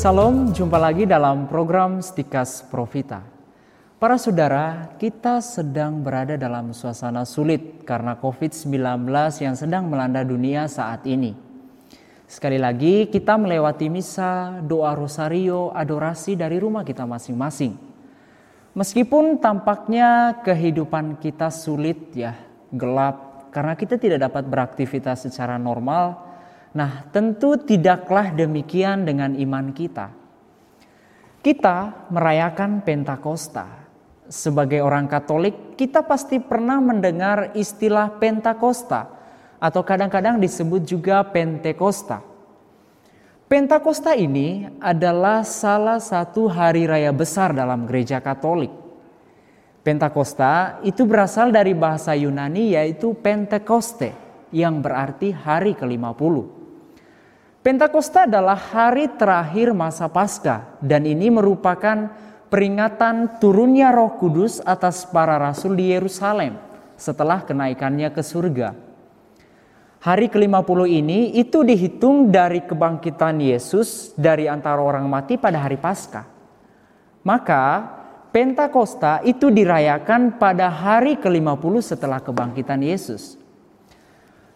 Salam, jumpa lagi dalam program Stikas Profita. Para saudara, kita sedang berada dalam suasana sulit karena COVID-19 yang sedang melanda dunia saat ini. Sekali lagi, kita melewati misa, doa rosario, adorasi dari rumah kita masing-masing. Meskipun tampaknya kehidupan kita sulit ya, gelap, karena kita tidak dapat beraktivitas secara normal, Nah, tentu tidaklah demikian dengan iman kita. Kita merayakan Pentakosta. Sebagai orang Katolik, kita pasti pernah mendengar istilah Pentakosta atau kadang-kadang disebut juga Pentekosta. Pentakosta ini adalah salah satu hari raya besar dalam gereja Katolik. Pentakosta itu berasal dari bahasa Yunani yaitu Pentekoste yang berarti hari ke-50. Pentakosta adalah hari terakhir masa Paskah dan ini merupakan peringatan turunnya Roh Kudus atas para rasul di Yerusalem setelah kenaikannya ke surga. Hari ke-50 ini itu dihitung dari kebangkitan Yesus dari antara orang mati pada hari Paskah. Maka Pentakosta itu dirayakan pada hari ke-50 setelah kebangkitan Yesus.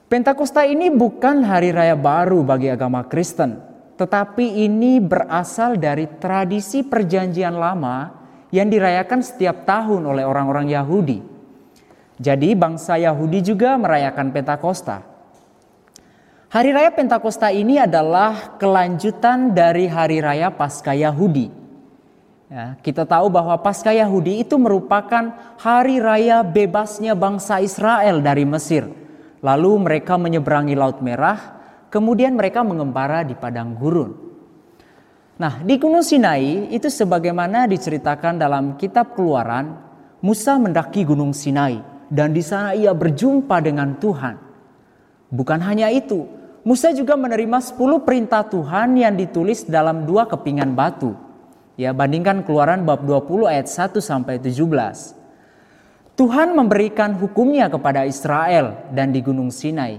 Pentakosta ini bukan hari raya baru bagi agama Kristen, tetapi ini berasal dari tradisi perjanjian lama yang dirayakan setiap tahun oleh orang-orang Yahudi. Jadi bangsa Yahudi juga merayakan Pentakosta. Hari raya Pentakosta ini adalah kelanjutan dari hari raya Paskah Yahudi. Ya, kita tahu bahwa Paskah Yahudi itu merupakan hari raya bebasnya bangsa Israel dari Mesir Lalu mereka menyeberangi Laut Merah, kemudian mereka mengembara di padang gurun. Nah, di Gunung Sinai itu sebagaimana diceritakan dalam kitab Keluaran, Musa mendaki Gunung Sinai dan di sana ia berjumpa dengan Tuhan. Bukan hanya itu, Musa juga menerima 10 perintah Tuhan yang ditulis dalam dua kepingan batu. Ya, bandingkan Keluaran bab 20 ayat 1 sampai 17. Tuhan memberikan hukumnya kepada Israel dan di Gunung Sinai.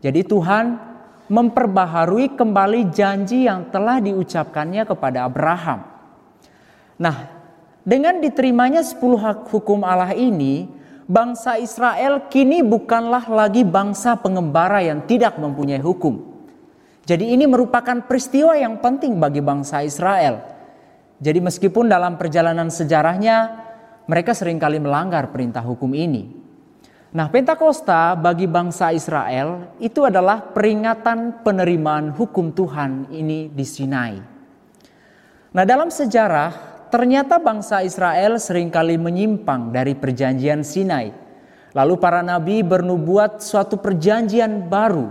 Jadi Tuhan memperbaharui kembali janji yang telah diucapkannya kepada Abraham. Nah, dengan diterimanya 10 hak hukum Allah ini, bangsa Israel kini bukanlah lagi bangsa pengembara yang tidak mempunyai hukum. Jadi ini merupakan peristiwa yang penting bagi bangsa Israel. Jadi meskipun dalam perjalanan sejarahnya mereka sering kali melanggar perintah hukum ini. Nah, Pentakosta bagi bangsa Israel itu adalah peringatan penerimaan hukum Tuhan ini di Sinai. Nah, dalam sejarah ternyata bangsa Israel sering kali menyimpang dari perjanjian Sinai. Lalu para nabi bernubuat suatu perjanjian baru.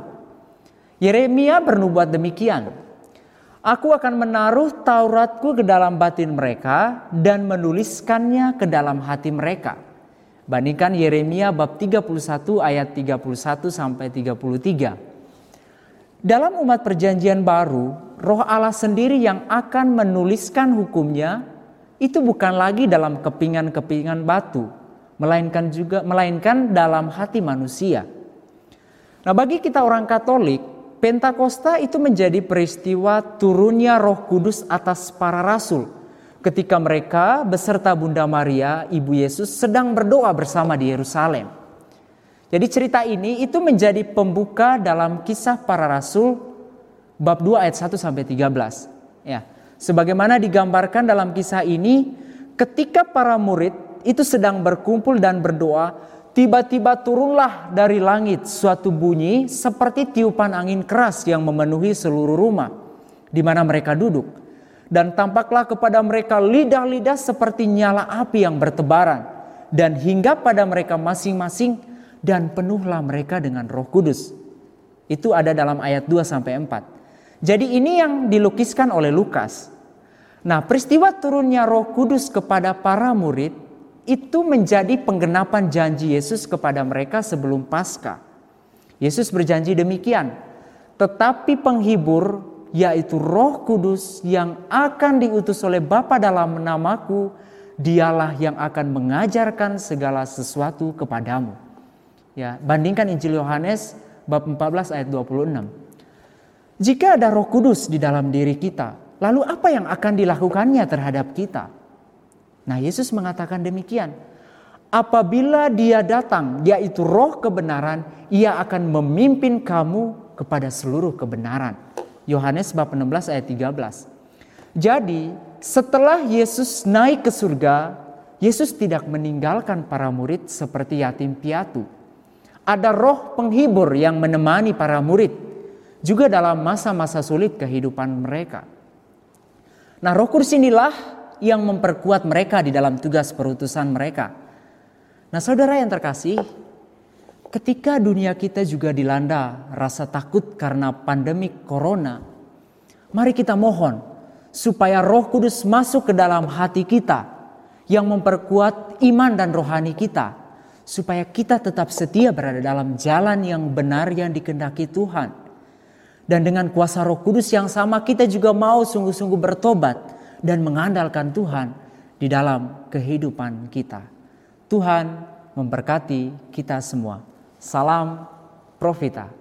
Yeremia bernubuat demikian. Aku akan menaruh Tauratku ke dalam batin mereka dan menuliskannya ke dalam hati mereka. Bandingkan Yeremia bab 31 ayat 31 sampai 33. Dalam umat perjanjian baru, roh Allah sendiri yang akan menuliskan hukumnya itu bukan lagi dalam kepingan-kepingan batu, melainkan juga melainkan dalam hati manusia. Nah, bagi kita orang Katolik, Pentakosta itu menjadi peristiwa turunnya Roh Kudus atas para rasul ketika mereka beserta Bunda Maria, Ibu Yesus sedang berdoa bersama di Yerusalem. Jadi cerita ini itu menjadi pembuka dalam kisah para rasul bab 2 ayat 1 sampai 13. Ya. Sebagaimana digambarkan dalam kisah ini, ketika para murid itu sedang berkumpul dan berdoa, Tiba-tiba turunlah dari langit suatu bunyi seperti tiupan angin keras yang memenuhi seluruh rumah di mana mereka duduk. Dan tampaklah kepada mereka lidah-lidah seperti nyala api yang bertebaran. Dan hingga pada mereka masing-masing dan penuhlah mereka dengan roh kudus. Itu ada dalam ayat 2 sampai 4. Jadi ini yang dilukiskan oleh Lukas. Nah peristiwa turunnya roh kudus kepada para murid itu menjadi penggenapan janji Yesus kepada mereka sebelum Paskah. Yesus berjanji demikian, tetapi penghibur yaitu Roh Kudus yang akan diutus oleh Bapa dalam namaku, dialah yang akan mengajarkan segala sesuatu kepadamu. Ya, bandingkan Injil Yohanes bab 14 ayat 26. Jika ada Roh Kudus di dalam diri kita, lalu apa yang akan dilakukannya terhadap kita? Nah, Yesus mengatakan demikian. Apabila dia datang, yaitu roh kebenaran, ia akan memimpin kamu kepada seluruh kebenaran. Yohanes bab 16 ayat 13. Jadi, setelah Yesus naik ke surga, Yesus tidak meninggalkan para murid seperti yatim piatu. Ada roh penghibur yang menemani para murid juga dalam masa-masa sulit kehidupan mereka. Nah, Roh Kudus inilah yang memperkuat mereka di dalam tugas perutusan mereka. Nah, saudara yang terkasih, ketika dunia kita juga dilanda rasa takut karena pandemi corona, mari kita mohon supaya Roh Kudus masuk ke dalam hati kita yang memperkuat iman dan rohani kita, supaya kita tetap setia berada dalam jalan yang benar yang dikendaki Tuhan. Dan dengan kuasa Roh Kudus yang sama, kita juga mau sungguh-sungguh bertobat dan mengandalkan Tuhan di dalam kehidupan kita. Tuhan memberkati kita semua. Salam Profita.